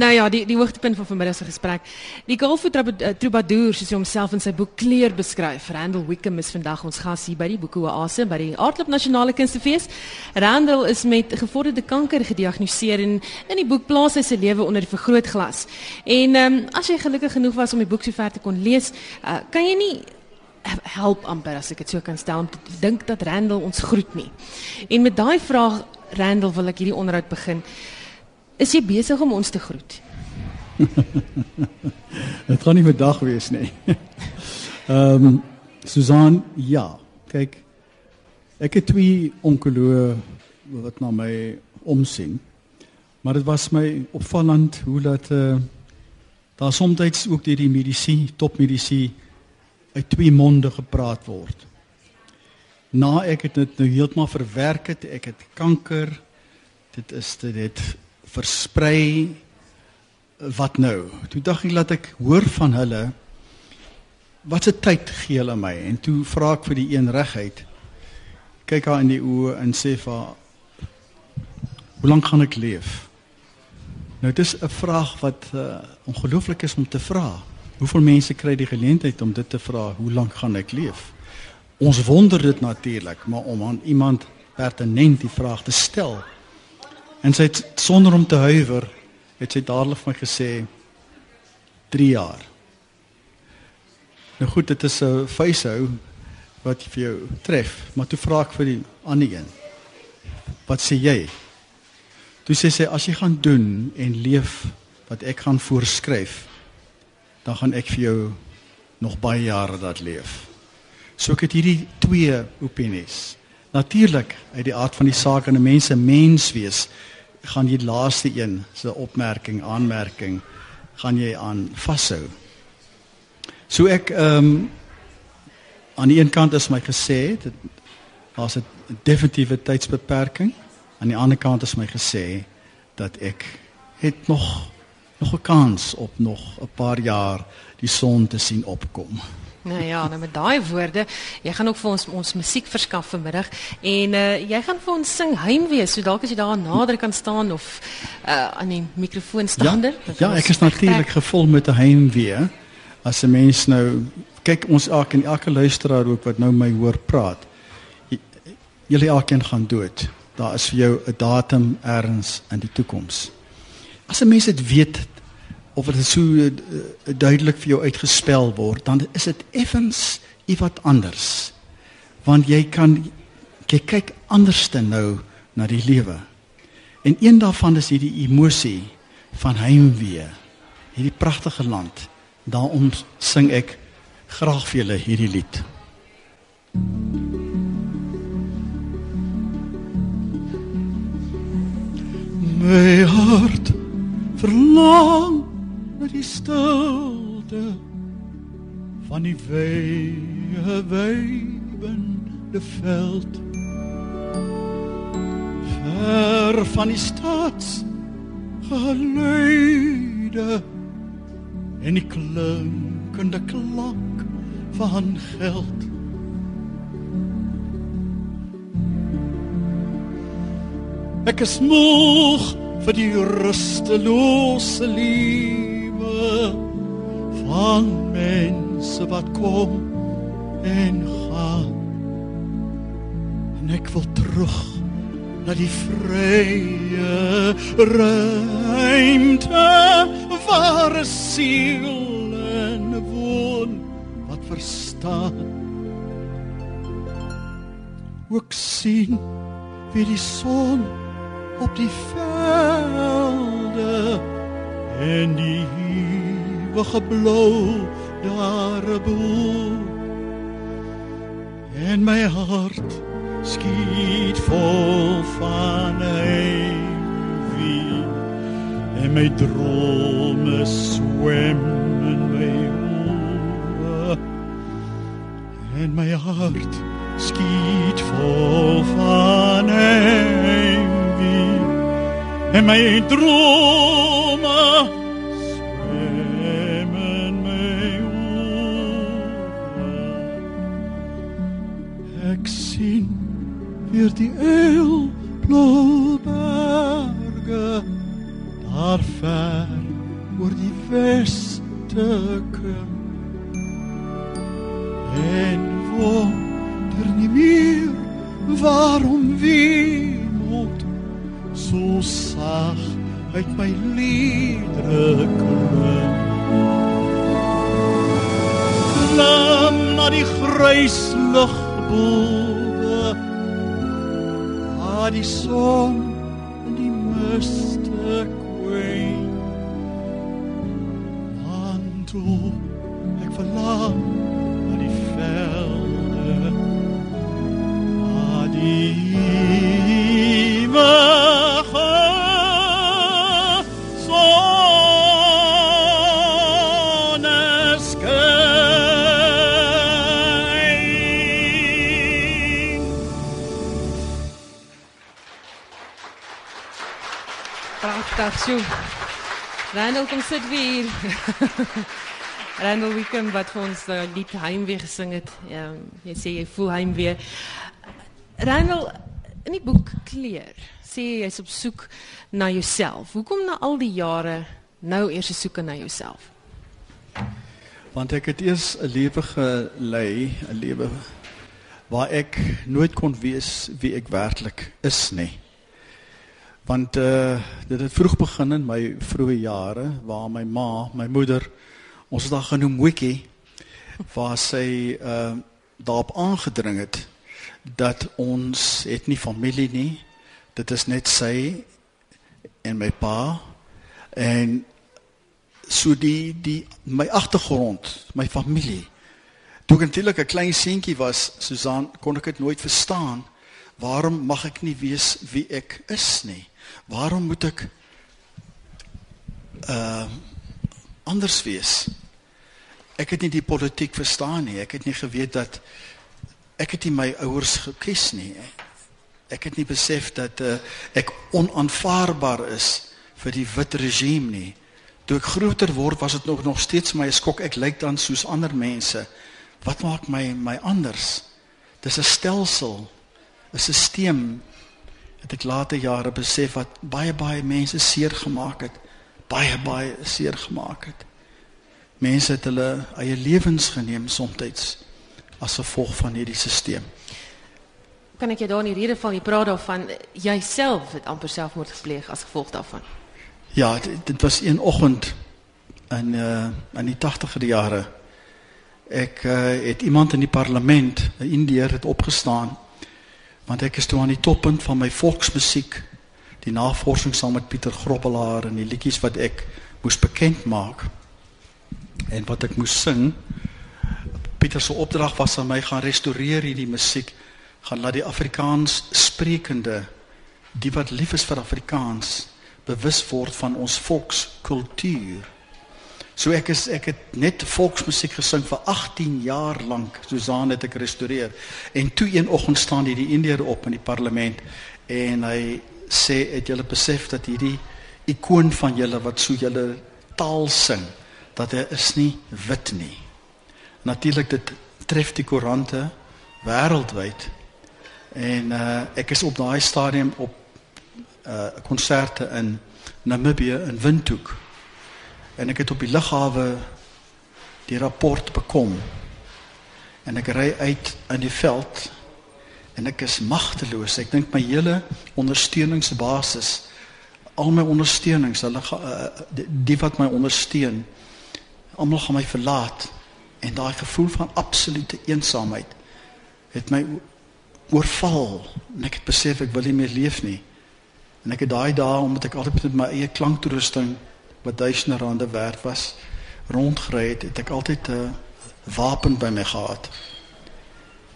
Nou ja, die die hoogtepunt van vanmiddag se gesprek. Die golfvoet uh, troubadour soos hy homself in sy boek Kleur beskryf. Randall Wickham is vandag ons gas hier by die Boeke Oase by die Aardklop Nasionale Kunstefees. Randall is met gevorderde kanker gediagnoseer en in die boek plaas hy sy lewe onder die vergrootglas. En ehm um, as jy gelukkig genoeg was om die boek sover te kon lees, uh, kan jy nie help amper as ek dit so kan stel om te dink dat Randall ons groet nie. En met daai vraag Randall wil ek hierdie onderhoud begin. Is jy besig om ons te groet? Dit gaan nie vandag wees nie. Ehm um, Susan, ja. Kyk. Ek het twee onkoloë wat na my omsien. Maar dit was my opvallend hoe dat uh, daar soms ook deur die medisy, topmedisy uit twee monde gepraat word. Na ek het dit nou heeltemal verwerk het, ek het kanker. Dit is dit versprei wat nou? Toe dink ek laat ek hoor van hulle wat se tyd gee hulle my en toe vra ek vir die een reguit kyk haar in die oë en sê vir haar hoe lank gaan ek leef? Nou dis 'n vraag wat uh, ongelooflik is om te vra. Hoeveel mense kry die geleentheid om dit te vra, hoe lank gaan ek leef? Ons wonder dit natuurlik, maar om aan iemand pertinent die vraag te stel, En sy het sonder om te huiwer, het sy dadelik vir my gesê 3 jaar. Nou goed, dit is 'n facehou wat vir jou tref, maar toe vra ek vir die ander een. Wat sê jy? Toe sê sy as jy gaan doen en leef wat ek gaan voorskryf, dan gaan ek vir jou nog baie jare dat leef. So ek het hierdie twee opinies. Natuurlik uit die aard van die saak en 'n mens se mens wees gaan jy laaste een se opmerking aanmerking gaan jy aan vashou. So ek ehm um, aan die een kant is my gesê dit was 'n definitiewe tydsbeperking. Aan die ander kant is my gesê dat ek het nog nog 'n kans op nog 'n paar jaar die son te sien opkom. Nou ja, nou met daai woorde, jy gaan ook vir ons ons musiek verskaf vanmiddag en uh jy gaan vir ons sing Heimwee, so dalk as jy daar nader kan staan of uh aan die mikrofoon staander. Ja, ja ek is natuurlik gevul met 'n Heimwee. As 'n mens nou kyk ons elke en elke luisteraar ook wat nou my hoor praat. Julle elkeen gaan dood. Daar is vir jou 'n datum ergens in die toekoms. As 'n mens dit weet, of dit so uh, duidelik vir jou uitgespel word, dan is dit effens iewat anders. Want jy kan jy kyk anders te nou na die lewe. En een daarvan is hierdie emosie van heimwee. Hierdie pragtige land. Daarom sing ek graag vir julle hierdie lied. My hart verlang die stilte van die weë wybende veld. Ver van die stad geluide en die klinkende klank van geld. Ek is moeg vir die rustelose liefde van mense wat kom en gaan. En ek wil terug na die vrye ruimte waar siel en woon wat verstaan. Ook sien wie die son op die velde en die ewige blou daar bo en my hart skiet vol van wie en my drome swem in my oë en my hart skiet vol van wie en my drome weste kom en wonder nie meer waarom wie moet so sag uit my liedere kom klam na die grys lig boe die son en die miste toe ek verlang na die velde na die ewige soneskyn. Pragtig, so. Randall kom sit weer. Randall Wickham wat vir ons daai lied Heimwee gesing het. Ja, jy sê jy voel heimwee. Randall in die boek Kleur sê jy jy's op soek na jouself. Hoekom na al die jare nou eers soek na jouself? Want ek het eers 'n lewe gelei, 'n lewe waar ek nooit kon wees wie ek werklik is nie. Want uh dit het vroeg begin in my vroeë jare waar my ma, my moeder, ons het haar genoem Wiki, waar sy uh daarop aangedring het dat ons het nie familie nie. Dit is net sy en my pa en so die die my agtergrond, my familie. Toe ek natuurlik 'n klein seentjie was, Susan, kon ek dit nooit verstaan. Waarom mag ek nie weet wie ek is nie? Waarom moet ek uh anders wees? Ek het nie die politiek verstaan nie. Ek het nie geweet dat ek het nie my ouers gekies nie. Ek het nie besef dat uh, ek onaanvaarbaar is vir die wit regime nie. Toe ek groter word, was dit nog nog steeds my skok. Ek lyk dan soos ander mense. Wat maak my my anders? Dis 'n stelsel, 'n stelsel. Het ek later jare besef wat baie baie mense seer gemaak het. Baie baie seer gemaak het. Mense het hulle eie lewens geneem soms as gevolg van hierdie stelsel. Kan ek jou daar in die rede val jy praat daarvan jouself het amper selfmoord gepleeg as gevolg daarvan? Ja, dit, dit was een oggend in uh in die 80er jare. Ek uh, het iemand in die parlement, 'n Indiër het opgestaan want ek is toe aan die toppunt van my volksmusiek, die navorsing saam met Pieter Grobbelaar en die liedjies wat ek moes bekend maak en wat ek moes sing. Pieter se opdrag was aan my gaan restoreer hierdie musiek, gaan laat die Afrikaans sprekende, die wat lief is vir Afrikaans, bewus word van ons volkskultuur. So ek is ek het net volksmusiek gesing vir 18 jaar lank. Susan het ek restoreer. En toe een oggend staan hierdie Indiër op in die parlement en hy sê het julle besef dat hierdie ikoon van julle wat so julle taal sing dat hy is nie wit nie. Natuurlik dit tref die koerante wêreldwyd. En uh ek is op daai stadium op uh konserte in Namibië in Windhoek. En ek het op die lughawe die rapport bekom. En ek ry uit in die veld en ek is magteloos. Ek dink my hele ondersteuningsbasis, al my ondersteunings, hulle uh, die, die wat my ondersteun, almal gaan my verlaat en daai gevoel van absolute eensaamheid het my oorval en ek het besef ek wil nie meer leef nie. En ek het daai dae omdat ek altyd met my eie klanktoerusting wat duisende rande werd was rondgery het, het ek altyd 'n wapen by my gehad.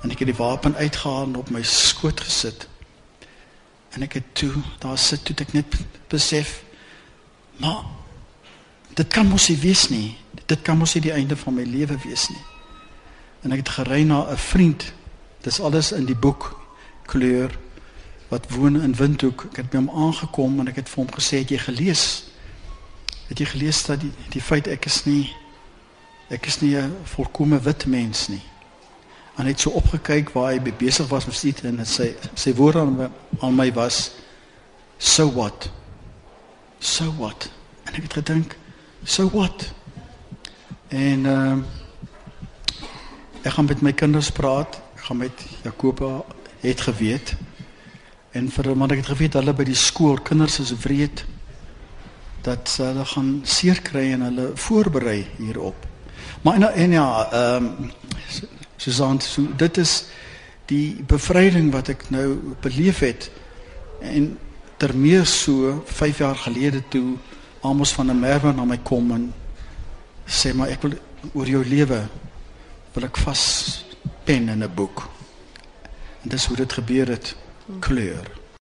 En ek het die wapen uitgehaal en op my skoot gesit. En ek het toe daar sit toe ek net besef maar dit kan mos nie wees nie. Dit kan mos nie die einde van my lewe wees nie. En ek het gery na 'n vriend. Dis alles in die boek kleur wat woon in Windhoek. Ek het by hom aangekom en ek het vir hom gesê het jy gelees? Het jy gelees dat die die feit ek is nie ek is nie 'n volkomme wit mens nie. En het so opgekyk waar hy besig was met dit en sy sy woorde aan, aan my was so what? So what? En ek het gedink so what? En ehm uh, ek gaan met my kinders praat. Ek gaan met Jakoba het geweet. En vir want ek het geweet hulle by die skool kinders is wreed dat hulle gaan seer kry en hulle voorberei hierop. Maar en, en ja, ehm um, Susan, so, dit is die bevryding wat ek nou beleef het en termeer so 5 jaar gelede toe Amos van der Merwe na my kom en sê maar ek wil oor jou lewe wil ek vas pen in 'n boek. En dis hoe dit gebeur het kleur.